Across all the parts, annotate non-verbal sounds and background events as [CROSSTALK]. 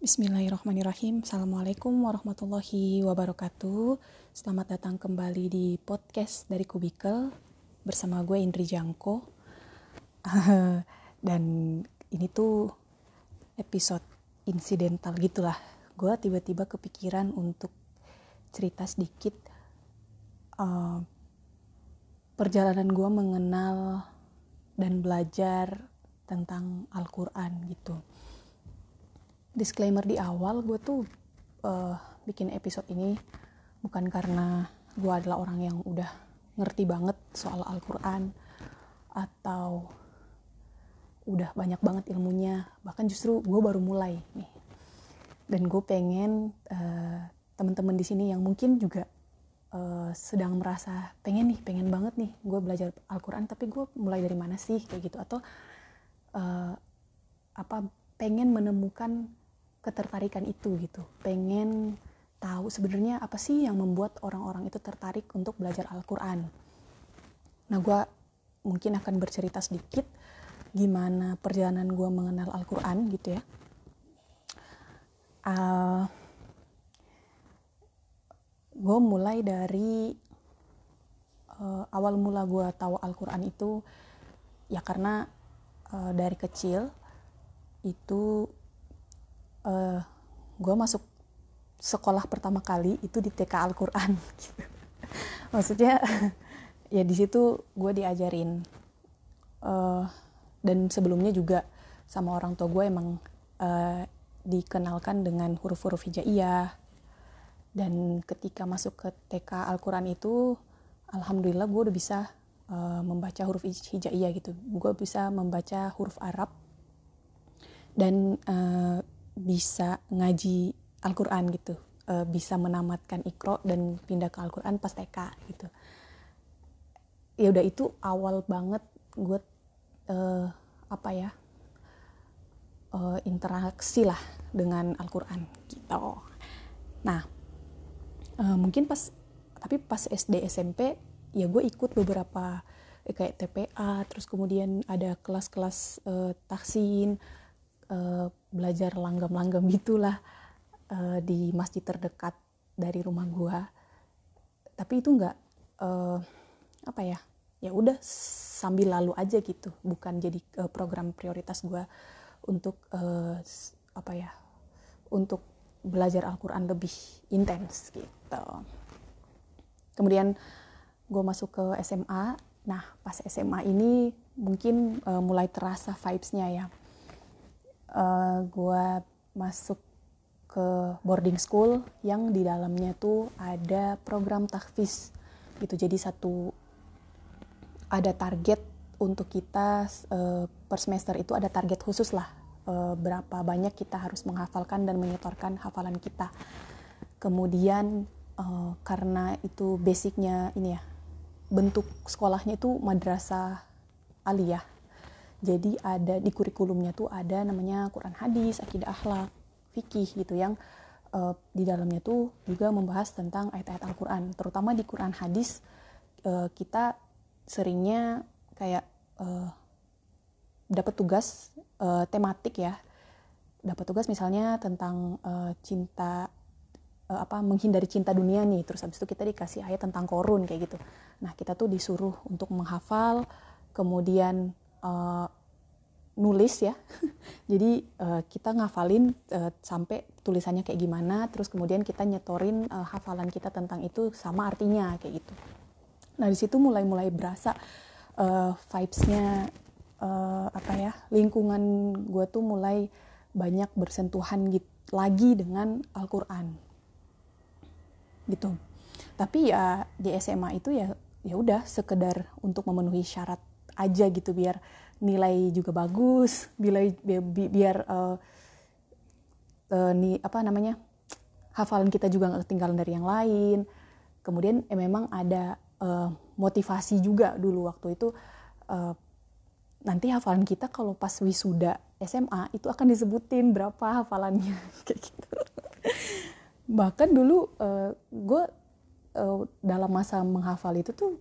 Bismillahirrahmanirrahim. Assalamualaikum warahmatullahi wabarakatuh. Selamat datang kembali di podcast dari Kubikel bersama gue Indri Jangko. [LAUGHS] Dan ini tuh episode insidental gitulah. Gue tiba-tiba kepikiran untuk cerita sedikit uh, perjalanan gue mengenal dan belajar tentang Al-Quran gitu disclaimer di awal gue tuh uh, bikin episode ini bukan karena gue adalah orang yang udah ngerti banget soal Al-Quran atau udah banyak banget ilmunya. Bahkan justru gue baru mulai nih. Dan gue pengen uh, teman-teman di sini yang mungkin juga uh, sedang merasa pengen nih pengen banget nih gue belajar Al-Quran tapi gue mulai dari mana sih kayak gitu. Atau uh, apa pengen menemukan ketertarikan itu gitu. Pengen tahu sebenarnya apa sih yang membuat orang-orang itu tertarik untuk belajar Al-Quran. Nah gue mungkin akan bercerita sedikit gimana perjalanan gue mengenal Al-Quran gitu ya. Uh, ah, gue mulai dari uh, awal mula gue tahu Al-Quran itu ya karena uh, dari kecil itu uh, eh, gue masuk sekolah pertama kali itu di TK Al-Quran. [LAUGHS] Gitu. maksudnya [LAUGHS] ya di situ gue diajarin uh, dan sebelumnya juga sama orang tua gue emang uh, dikenalkan dengan huruf-huruf hijaiyah. Dan ketika masuk ke TK Al-Quran itu alhamdulillah gue udah bisa uh, membaca huruf hijaiyah gitu. Gue bisa membaca huruf Arab dan uh, bisa ngaji Al-Quran gitu. Uh, bisa menamatkan ikro dan pindah ke Al-Quran pas TK gitu. Ya udah itu awal banget gue uh, apa ya uh, interaksi lah dengan Al-Quran gitu. Nah uh, mungkin pas tapi pas SD SMP ya gue ikut beberapa eh, kayak TPA terus kemudian ada kelas-kelas uh, taksin uh, belajar langgam-langgam gitulah uh, di masjid terdekat dari rumah gua. Tapi itu nggak uh, apa ya ya udah sambil lalu aja gitu. Bukan jadi uh, program prioritas gua untuk uh, apa ya untuk belajar Al-Quran lebih intens gitu. Kemudian gue masuk ke SMA nah pas SMA ini mungkin uh, mulai terasa vibesnya ya uh, eh, gue masuk ke boarding school yang di dalamnya tuh ada program tahfiz. Gitu jadi satu ada target untuk kita uh, per semester itu ada target khusus lah uh, berapa banyak kita harus menghafalkan dan menyetorkan hafalan kita. Kemudian uh, karena itu basicnya ini ya bentuk sekolahnya itu madrasah aliyah jadi ada di kurikulumnya tuh ada namanya Quran hadis, akidah akhlak, fikih gitu yang uh, di dalamnya tuh juga membahas tentang ayat-ayat Al-Quran. Terutama di Quran hadis uh, kita seringnya kayak uh, dapat tugas uh, tematik ya. Dapat tugas misalnya tentang uh, cinta uh, apa menghindari cinta dunia nih. Terus habis itu kita dikasih ayat tentang korun kayak gitu. Nah, kita tuh disuruh untuk menghafal kemudian uh, nulis ya. [LAUGHS] Jadi uh, kita ngafalin uh, sampai tulisannya kayak gimana, terus kemudian kita nyetorin uh, hafalan kita tentang itu sama artinya kayak gitu. Nah di situ mulai-mulai berasa uh, vibesnya uh, apa ya lingkungan gue tuh mulai banyak bersentuhan gitu lagi dengan Al-Quran gitu. Tapi ya di SMA itu ya ya udah sekedar untuk memenuhi syarat aja gitu biar nilai juga bagus biar biar, biar uh, uh, nih apa namanya hafalan kita juga nggak ketinggalan dari yang lain. Kemudian eh, memang ada uh, motivasi juga dulu waktu itu uh, nanti hafalan kita kalau pas wisuda SMA itu akan disebutin berapa hafalannya [LAUGHS] kayak gitu. Bahkan dulu uh, gue uh, dalam masa menghafal itu tuh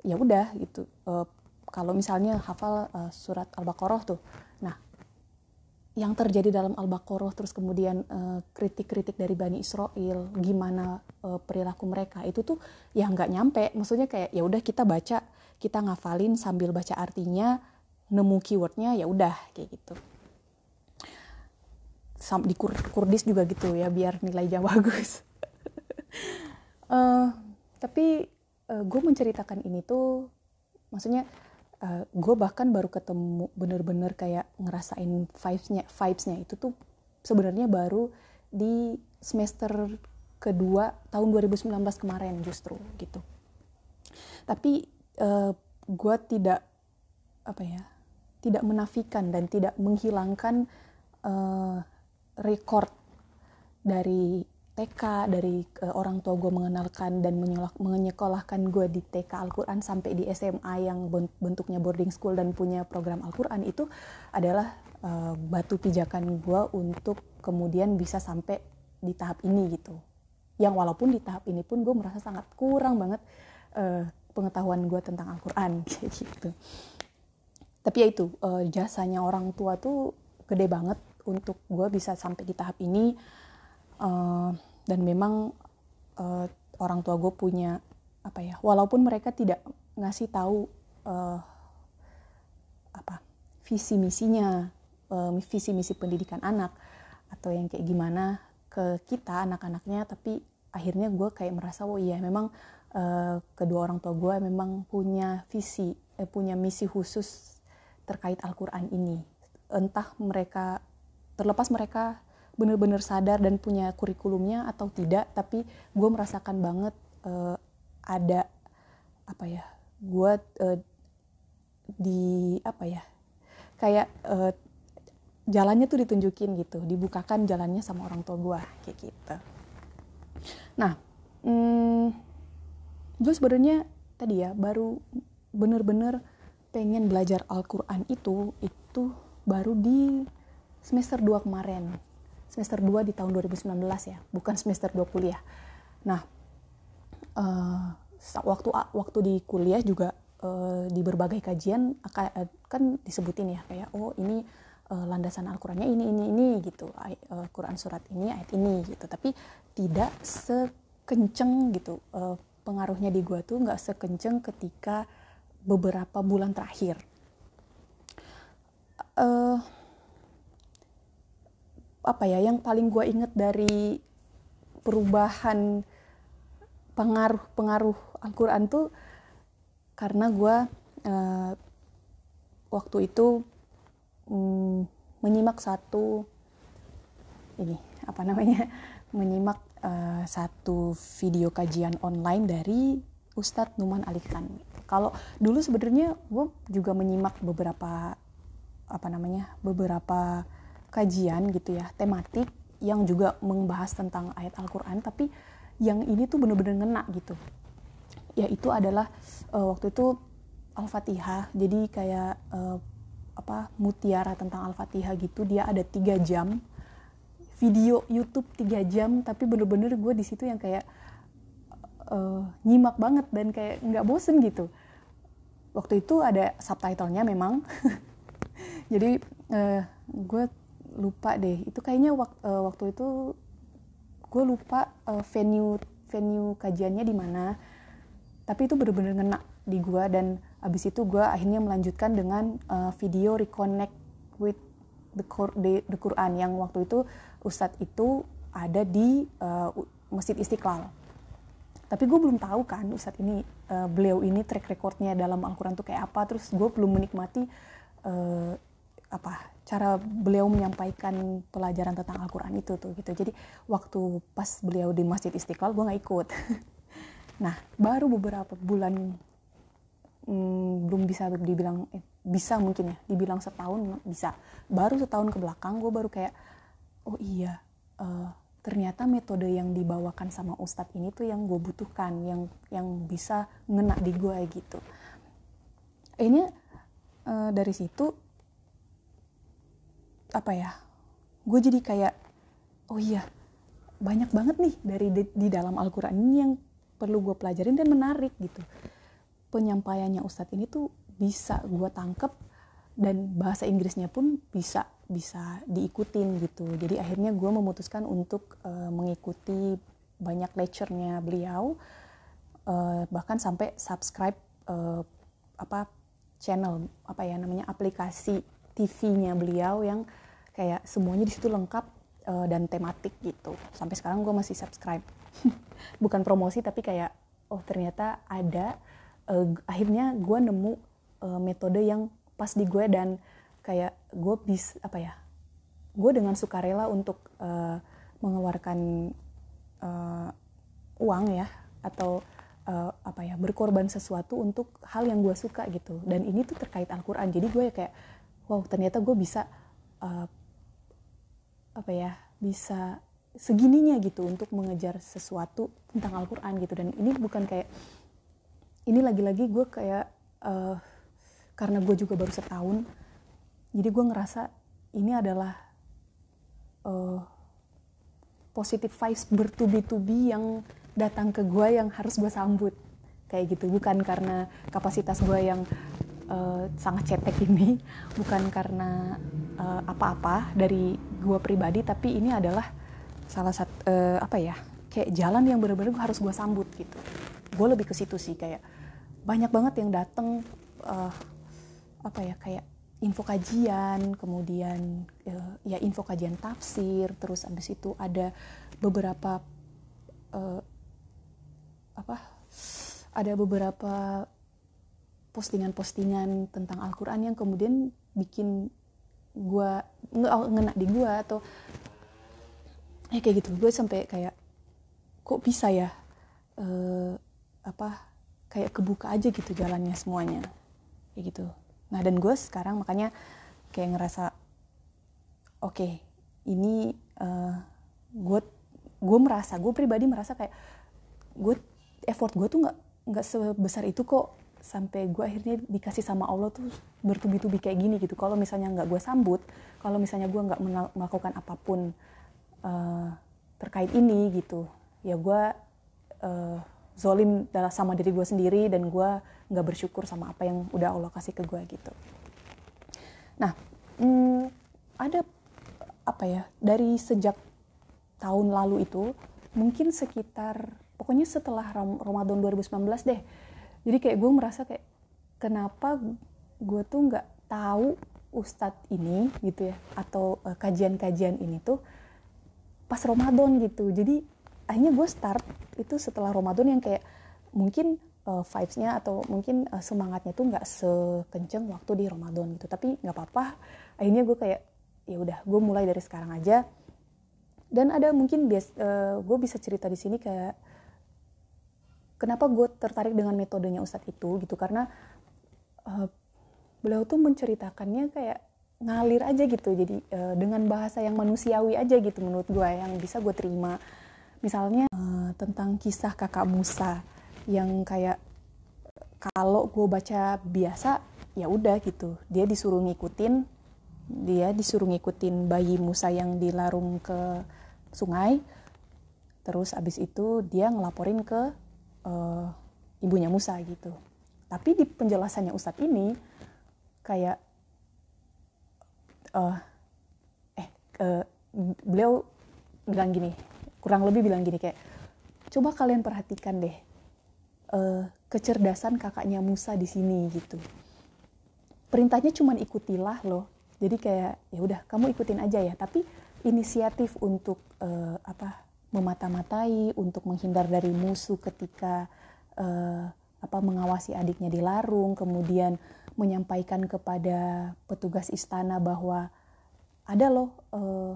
ya udah gitu uh, kalau misalnya hafal uh, surat Al-Baqarah tuh. Nah, yang terjadi dalam Al-Baqarah terus kemudian eh, kritik-kritik dari Bani Israel gimana uh, perilaku mereka itu tuh ya nggak nyampe. Maksudnya kayak ya udah kita baca kita ngafalin sambil baca artinya nemu keywordnya ya udah kayak gitu. Sam, di Kur Kurdis juga gitu ya biar nilainya [LAUGHS] bagus. Uh, tapi uh, gue menceritakan ini tuh maksudnya uh, gue bahkan baru ketemu bener-bener kayak ngerasain vibesnya vibesnya itu tuh sebenarnya baru di semester kedua tahun 2019 kemarin justru gitu. Tapi uh, eh, gue tidak apa ya tidak menafikan dan tidak menghilangkan uh, record dari TK dari uh, orang tua gue mengenalkan dan menyekolahkan gue di TK Al-Quran sampai di SMA yang bentuknya boarding school dan punya program Al-Quran itu adalah uh, batu pijakan gue untuk kemudian bisa sampai di tahap ini gitu. Yang walaupun di tahap ini pun gue merasa sangat kurang banget uh, pengetahuan gue tentang Al-Quran [LAUGHS] gitu. Tapi ya itu uh, jasanya orang tua tuh gede banget untuk gue bisa sampai di tahap ini. Uh, dan memang uh, orang tua gue punya apa ya walaupun mereka tidak ngasih tahu uh, apa visi misinya uh, visi misi pendidikan anak atau yang kayak gimana ke kita anak-anaknya tapi akhirnya gue kayak merasa oh iya memang uh, kedua orang tua gue memang punya visi eh, punya misi khusus terkait Al-Quran ini. Entah mereka terlepas mereka bener-bener sadar dan punya kurikulumnya atau tidak tapi gue merasakan banget uh, ada apa ya gue uh, di apa ya kayak uh, jalannya tuh ditunjukin gitu dibukakan jalannya sama orang tua gue kayak gitu. Nah hmm, gue sebenarnya tadi ya baru bener-bener pengen belajar Al-Quran itu itu baru di semester 2 kemarin semester 2 di tahun 2019 ya, bukan semester 2 kuliah. Nah, uh, waktu waktu di kuliah juga uh, di berbagai kajian akan kan disebutin ya kayak oh ini uh, landasan Al-Qur'annya ini ini ini gitu. Uh, Quran surat ini ayat ini gitu. Tapi tidak sekenceng gitu. Uh, pengaruhnya di gua tuh nggak sekenceng ketika beberapa bulan terakhir. Uh, apa ya yang paling gue inget dari perubahan pengaruh-pengaruh Al-Quran tuh karena gue uh, waktu itu um, menyimak satu ini apa namanya [LAUGHS] menyimak uh, satu video kajian online dari Ustadz Numan Alikhan. Kalau dulu sebenarnya gue juga menyimak beberapa apa namanya beberapa kajian gitu ya tematik yang juga membahas tentang ayat Al-Quran tapi yang ini tuh bener-bener ngena gitu. Yaitu adalah uh, waktu itu Al-Fatihah jadi kayak uh, apa mutiara tentang Al-Fatihah gitu. Dia ada tiga jam video YouTube tiga jam tapi bener-bener gue di situ yang kayak uh, nyimak banget dan kayak nggak bosen gitu. Waktu itu ada subtitlenya memang. [LAUGHS] Jadi uh, gue lupa deh. Itu kayaknya wak, uh, waktu itu gue lupa uh, venue venue kajiannya di mana. Tapi itu bener-bener ngena di gue dan abis itu gue akhirnya melanjutkan dengan uh, video reconnect with the, the, the Quran yang waktu itu Ustadz itu ada di uh, Masjid Istiqlal. Tapi gue belum tahu kan Ustadz ini uh, beliau ini track recordnya dalam Al-Quran tuh kayak apa. Terus gue belum menikmati uh, apa cara beliau menyampaikan pelajaran tentang Al-Quran itu tuh gitu. Jadi waktu pas beliau di Masjid Istiqlal gue nggak ikut. [LAUGHS] Nah baru beberapa bulan hmm, belum bisa dibilang eh, bisa mungkin ya dibilang setahun bisa. Baru setahun ke belakang gue baru kayak oh iya uh, ternyata metode yang dibawakan sama ustadz ini tuh yang gue butuhkan yang yang bisa ngena di gue gitu. Ini uh, dari situ apa ya gue jadi kayak oh iya banyak banget nih dari di, di dalam Al-Quran ini yang perlu gue pelajarin dan menarik gitu. Penyampaiannya Ustadz ini tuh bisa gue tangkep dan bahasa Inggrisnya pun bisa bisa diikutin gitu. Jadi akhirnya gue memutuskan untuk uh, mengikuti banyak lecture-nya beliau uh, bahkan sampai subscribe uh, apa channel apa ya namanya aplikasi TV-nya beliau yang kayak semuanya di situ lengkap uh, dan tematik gitu. Sampai sekarang gue masih subscribe. [LAUGHS] Bukan promosi tapi kayak oh ternyata ada uh, akhirnya gue nemu uh, metode yang pas di gue dan kayak gue bis apa ya gue dengan sukarela untuk uh, mengeluarkan uh, uang ya atau uh, apa ya berkorban sesuatu untuk hal yang gue suka gitu. Dan ini tuh terkait Al-Quran. Jadi gue ya kayak wow ternyata gue bisa uh, apa ya bisa segininya gitu untuk mengejar sesuatu tentang Al-Quran gitu. Dan ini bukan kayak ini lagi-lagi gue kayak uh, karena gue juga baru setahun jadi gue ngerasa ini adalah uh, positive vibes bertubi-tubi yang datang ke gue yang harus gue sambut. Kayak gitu bukan karena kapasitas gue yang uh, sangat cetek ini [LAUGHS] bukan karena uh, apa-apa dari gue pribadi tapi ini adalah salah satu uh, apa ya kayak jalan yang benar-benar gue harus gue sambut gitu. Gue lebih ke situ sih kayak banyak banget yang datang uh, apa ya kayak info kajian, kemudian uh, ya info kajian tafsir, terus abis itu ada beberapa uh, apa ada beberapa postingan-postingan tentang Al-Quran yang kemudian bikin gue ngena di gue atau ya kayak gitu. Gue sampai kayak kok bisa ya uh, apa kayak kebuka aja gitu jalannya semuanya. Kayak gitu. Nah dan gue sekarang makanya kayak ngerasa oke okay, ini uh, gue gue merasa gue pribadi merasa kayak gue effort gue tuh nggak nggak sebesar itu kok sampai gue akhirnya dikasih sama Allah tuh bertubi-tubi kayak gini gitu kalau misalnya nggak gue sambut kalau misalnya gue nggak melakukan apa pun uh, terkait ini gitu ya gue uh, zolim dalam sama diri gue sendiri dan gue nggak bersyukur sama apa yang udah Allah kasih ke gue gitu. Nah, hmm, ada apa ya dari sejak tahun lalu itu mungkin sekitar pokoknya setelah Ramadan 2019 deh. Jadi kayak gue merasa kayak kenapa gue tuh nggak tahu ustadz ini gitu ya atau uh, kajian-kajian ini tuh pas Ramadan gitu. Jadi akhirnya gue start itu setelah Ramadan yang kayak mungkin uh, vibes-nya atau mungkin uh, semangatnya tuh nggak sekenceng waktu di Ramadan gitu. Tapi nggak apa-apa. Akhirnya gue kayak ya udah gue mulai dari sekarang aja. Dan ada mungkin bias uh, gue bisa cerita di sini kayak kenapa gue tertarik dengan metodenya Ustadz itu gitu? Karena uh, beliau tuh menceritakannya kayak ngalir aja gitu. Jadi uh, dengan bahasa yang manusiawi aja gitu menurut gue yang bisa gue terima. Misalnya uh, tentang kisah kakak Musa yang kayak kalau gue baca biasa ya udah gitu. Dia disuruh ngikutin dia disuruh ngikutin bayi Musa yang dilarung ke sungai. Terus abis itu dia ngelaporin ke uh, ibunya Musa gitu tapi di penjelasannya Ustadz ini kayak uh, eh uh, beliau bilang gini kurang lebih bilang gini kayak coba kalian perhatikan deh uh, kecerdasan kakaknya Musa di sini gitu. Perintahnya cuma ikutilah loh. Jadi kayak ya udah kamu ikutin aja ya. Tapi inisiatif untuk uh, apa memata-matai, untuk menghindar dari musuh ketika uh, apa mengawasi adiknya di larung, kemudian menyampaikan kepada petugas istana bahwa ada loh uh,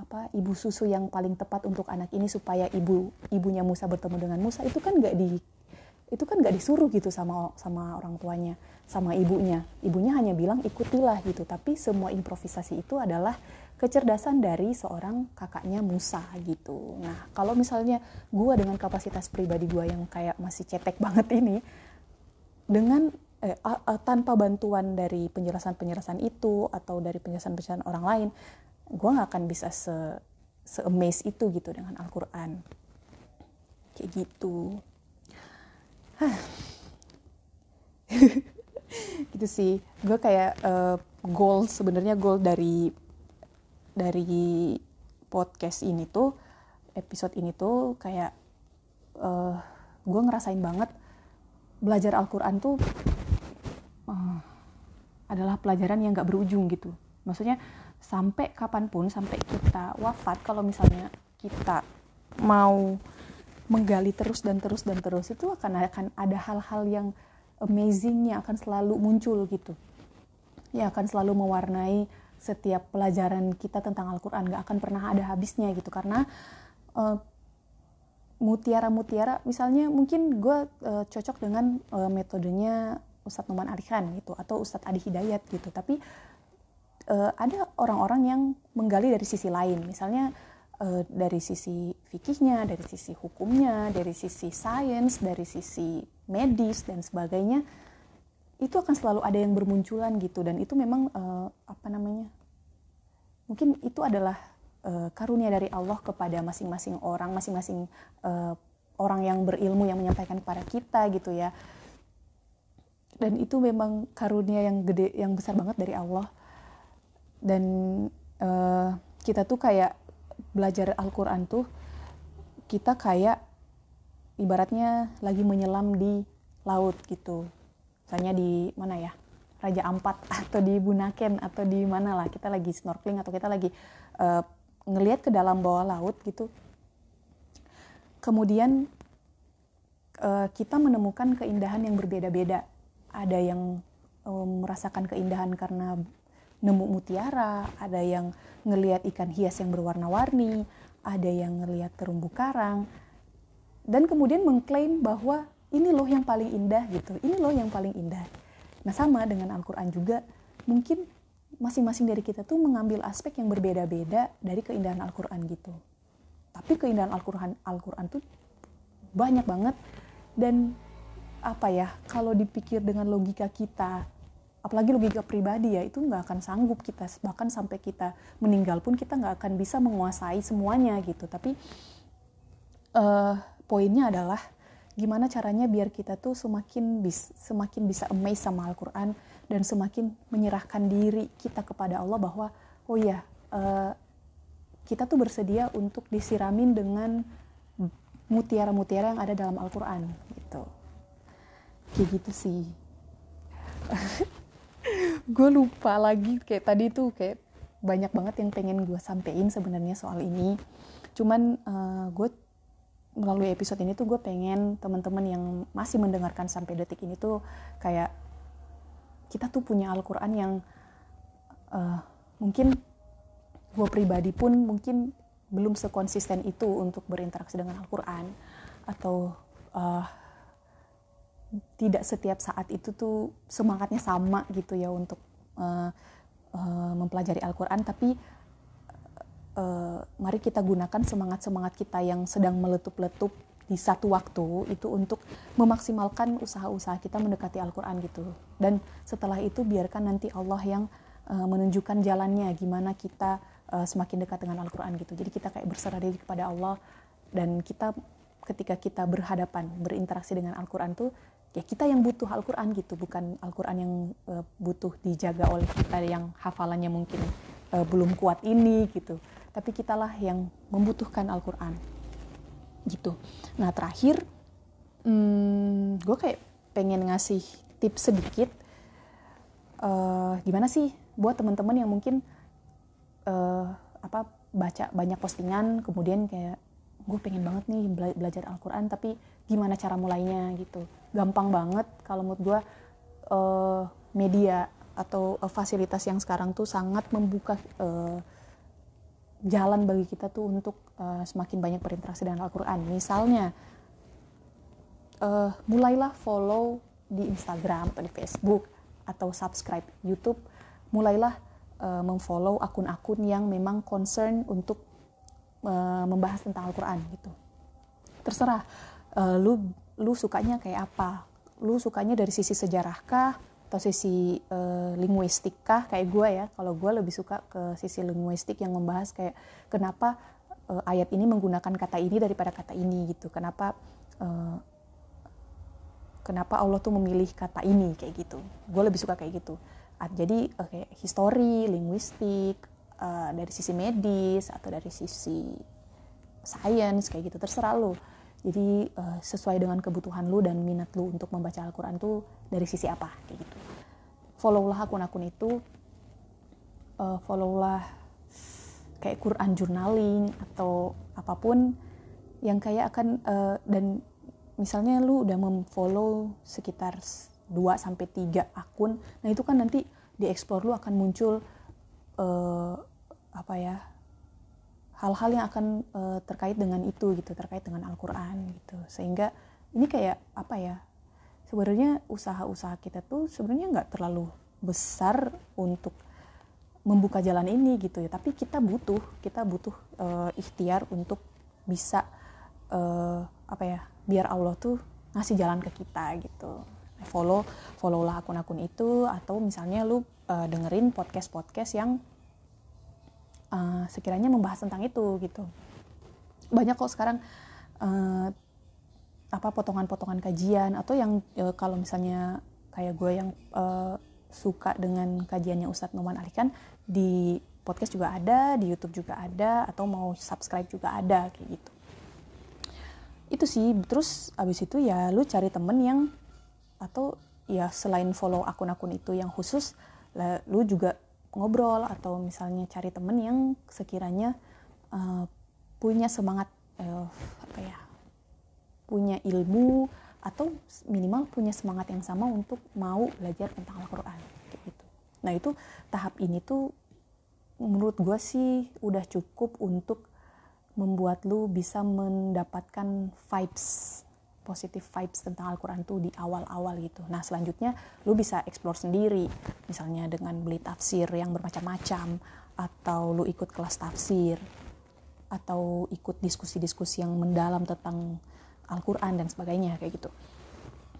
apa ibu susu yang paling tepat untuk anak ini supaya ibu ibunya Musa bertemu dengan Musa. Itu kan nggak di itu kan nggak disuruh gitu sama sama orang tuanya sama ibunya. Ibunya hanya bilang ikutilah gitu. Tapi semua improvisasi itu adalah kecerdasan dari seorang kakaknya Musa gitu. Nah kalau misalnya gue dengan kapasitas pribadi gue yang kayak masih cetek [LAUGHS] banget ini dengan eh, tanpa bantuan dari penjelasan-penjelasan itu atau dari penjelasan-penjelasan orang lain gue nggak akan bisa se se itu gitu dengan Al-Quran. Kayak gitu. [SIGHS] Gitu sih. Gue kayak uh, goal sebenarnya goal dari dari podcast ini tuh episode ini tuh kayak uh, gue ngerasain banget belajar Al-Quran tuh uh, adalah pelajaran yang gak berujung gitu. Maksudnya sampai kapan pun sampai kita wafat kalau misalnya kita mau menggali terus dan terus dan terus itu akan akan ada hal-hal yang amazing yang akan selalu muncul gitu. Yang akan selalu mewarnai setiap pelajaran kita tentang Al-Quran gak akan pernah ada habisnya gitu. Karena uh, mutiara-mutiara misalnya mungkin gue uh, cocok dengan uh, metodenya Ustadz Numan Arikan gitu atau Ustadz Adi Hidayat gitu. Tapi uh, ada orang-orang yang menggali dari sisi lain. Misalnya uh, dari sisi fikihnya dari sisi hukumnya dari sisi sains dari sisi medis dan sebagainya itu akan selalu ada yang bermunculan gitu. Dan itu memang uh, apa namanya mungkin itu adalah uh, karunia dari Allah kepada masing-masing orang masing-masing uh, orang yang berilmu yang menyampaikan kepada kita gitu ya. Dan itu memang karunia yang gede yang besar banget dari Allah. Dan uh, kita tuh kayak belajar Al-Quran tuh kita kayak ibaratnya lagi menyelam di laut gitu misalnya di mana ya? Raja Ampat [LAUGHS] atau di Bunaken atau di mana lah. Kita lagi snorkeling atau kita lagi uh, ngelihat ke dalam bawah laut gitu. Kemudian uh, kita menemukan keindahan yang berbeda-beda. Ada yang um, merasakan keindahan karena nemu mutiara, ada yang ngelihat ikan hias yang berwarna-warni, ada yang ngelihat terumbu karang, dan kemudian mengklaim bahwa ini loh yang paling indah gitu, ini loh yang paling indah. Nah sama dengan Al-Quran juga, mungkin masing-masing dari kita tuh mengambil aspek yang berbeda-beda dari keindahan Al-Quran gitu. Tapi keindahan Al-Quran Al-Quran tuh banyak banget dan apa ya kalau dipikir dengan logika kita apalagi logika pribadi ya itu nggak akan sanggup kita bahkan sampai kita meninggal pun kita nggak akan bisa menguasai semuanya gitu tapi uh, poinnya adalah gimana caranya biar kita tuh semakin bis, semakin bisa amazed sama Al-Quran dan semakin menyerahkan diri kita kepada Allah bahwa oh ya uh, kita tuh bersedia untuk disiramin dengan mutiara-mutiara yang ada dalam Al-Quran gitu. Kayak gitu sih. [LAUGHS] Gue lupa lagi kayak tadi tuh kayak banyak banget yang pengen gue sampein sebenarnya soal ini. Cuman uh, eh, gue melalui episode ini tuh gue pengen teman-teman yang masih mendengarkan sampai detik ini tuh kayak kita tuh punya Al-Quran yang uh, mungkin gue pribadi pun mungkin belum sekonsisten itu untuk berinteraksi dengan Al-Quran atau uh, tidak setiap saat itu tuh semangatnya sama gitu ya untuk uh, uh, mempelajari Al-Quran. Tapi uh, mari kita gunakan semangat-semangat kita yang sedang meletup-letup di satu waktu itu untuk memaksimalkan usaha-usaha kita mendekati Al-Quran gitu. Dan setelah itu biarkan nanti Allah yang uh, menunjukkan jalannya gimana kita uh, semakin dekat dengan Al-Quran gitu. Jadi kita kayak berserah diri kepada Allah dan kita ketika kita berhadapan berinteraksi dengan Al-Quran tuh ya kita yang butuh Al-Quran gitu bukan Al-Quran yang uh, butuh dijaga oleh kita yang hafalannya mungkin uh, belum kuat ini gitu tapi kitalah yang membutuhkan Al-Quran. Gitu. Nah terakhir hmm, gue kayak pengen ngasih tips sedikit. Uh, gimana sih buat teman-teman yang mungkin uh, apa baca banyak postingan kemudian kayak gue pengen banget nih bela belajar Al-Quran tapi gimana cara mulainya gitu. Gampang banget kalau menurut gue uh, media atau uh, fasilitas yang sekarang tuh sangat membuka uh, jalan bagi kita tuh untuk uh, semakin banyak berinteraksi dengan Al-Quran. Misalnya uh, mulailah follow di Instagram atau di Facebook atau subscribe YouTube. Mulailah uh, memfollow akun-akun yang memang concern untuk uh, membahas tentang Al-Quran gitu. Terserah uh, lu lu sukanya kayak apa. Lu sukanya dari sisi sejarah kah atau sisi uh, linguistik kah? Kayak gue ya kalau gue lebih suka ke sisi linguistik yang membahas kayak kenapa uh, ayat ini menggunakan kata ini daripada kata ini gitu. Kenapa uh, kenapa Allah tuh memilih kata ini kayak gitu. Gue lebih suka kayak gitu. Jadi uh, kayak histori linguistik uh, dari sisi medis atau dari sisi sains kayak gitu. Terserah lu jadi uh, sesuai dengan kebutuhan lu dan minat lu untuk membaca Al-Quran tuh dari sisi apa? Kayak gitu. Followlah akun-akun itu. Uh, followlah kayak Quran journaling atau apa pun yang kayak akan uh, dan misalnya lu udah memfollow sekitar 2 sampai 3 akun nah itu kan nanti di explore lu akan muncul uh, apa ya hal-hal yang akan uh, terkait dengan itu gitu terkait dengan Al-Quran gitu. Sehingga ini kayak apa ya sebenarnya usaha-usaha kita tuh sebenarnya nggak terlalu besar untuk membuka jalan ini gitu ya. Tapi kita butuh kita butuh uh, ikhtiar untuk bisa uh, apa ya biar Allah tuh ngasih jalan ke kita gitu. Follow follow lah akun-akun itu atau misalnya lu uh, dengerin podcast podcast yang uh, sekiranya membahas tentang itu gitu. Banyak kok sekarang uh, apa potongan-potongan kajian atau yang uh, kalau misalnya kayak gue yang uh, suka dengan kajiannya Ustadz Noman Ali kan di podcast juga ada di YouTube juga ada atau mau subscribe juga ada kayak gitu. Itu sih terus abis itu ya lu cari temen yang atau ya selain follow akun-akun itu yang khusus lu juga ngobrol atau misalnya cari temen yang sekiranya uh, punya semangat uh, apa ya punya ilmu atau minimal punya semangat yang sama untuk mau belajar tentang Al-Quran gitu. Nah itu tahap ini tuh menurut gue sih udah cukup untuk membuat lu bisa mendapatkan vibes positive vibes tentang Al-Quran tuh di awal-awal gitu. Nah selanjutnya lu bisa explore sendiri, misalnya dengan beli tafsir yang bermacam-macam, atau lu ikut kelas tafsir, atau ikut diskusi-diskusi yang mendalam tentang Al-Quran dan sebagainya kayak gitu.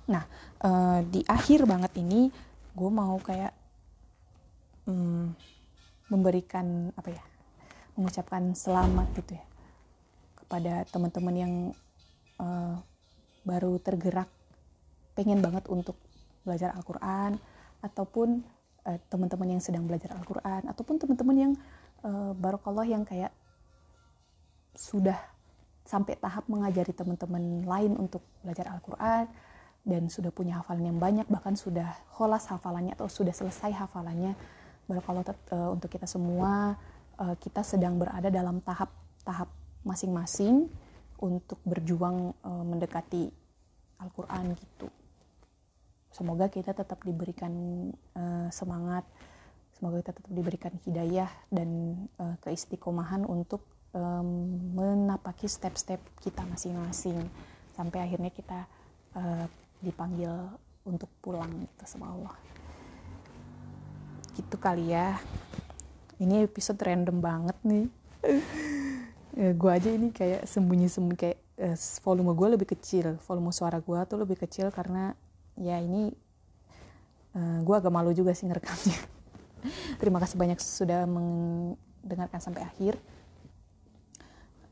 Nah uh, di akhir banget ini gue mau kayak um, memberikan apa ya, mengucapkan selamat gitu ya kepada teman-teman yang uh, baru tergerak pengen banget untuk belajar Al-Quran ataupun uh, teman-teman yang sedang belajar Al-Quran ataupun teman-teman yang uh, barokallah yang kayak sudah sampai tahap mengajari teman-teman lain untuk belajar Al-Quran dan sudah punya hafalan yang banyak bahkan sudah kholas hafalannya atau sudah selesai hafalannya. Barokallah uh, untuk kita semua uh, kita sedang berada dalam tahap-tahap masing-masing untuk berjuang uh, mendekati Al-Quran gitu. Semoga kita tetap diberikan uh, semangat, semoga kita tetap diberikan hidayah dan uh, keistiqomahan untuk um, menapaki step-step kita masing-masing sampai akhirnya kita uh, dipanggil untuk pulang gitu sama Allah. Gitu kali ya. Ini episode random banget nih. [LAUGHS] ya, gue aja ini kayak sembunyi-sembunyi kayak uh, volume gue lebih kecil volume suara gue tuh lebih kecil karena ya ini uh, eh, gue agak malu juga sih ngerekamnya [LAUGHS] terima kasih banyak sudah mendengarkan sampai akhir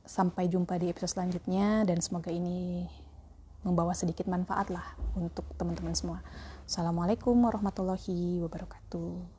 sampai jumpa di episode selanjutnya dan semoga ini membawa sedikit manfaat lah untuk teman-teman semua. Assalamualaikum warahmatullahi wabarakatuh.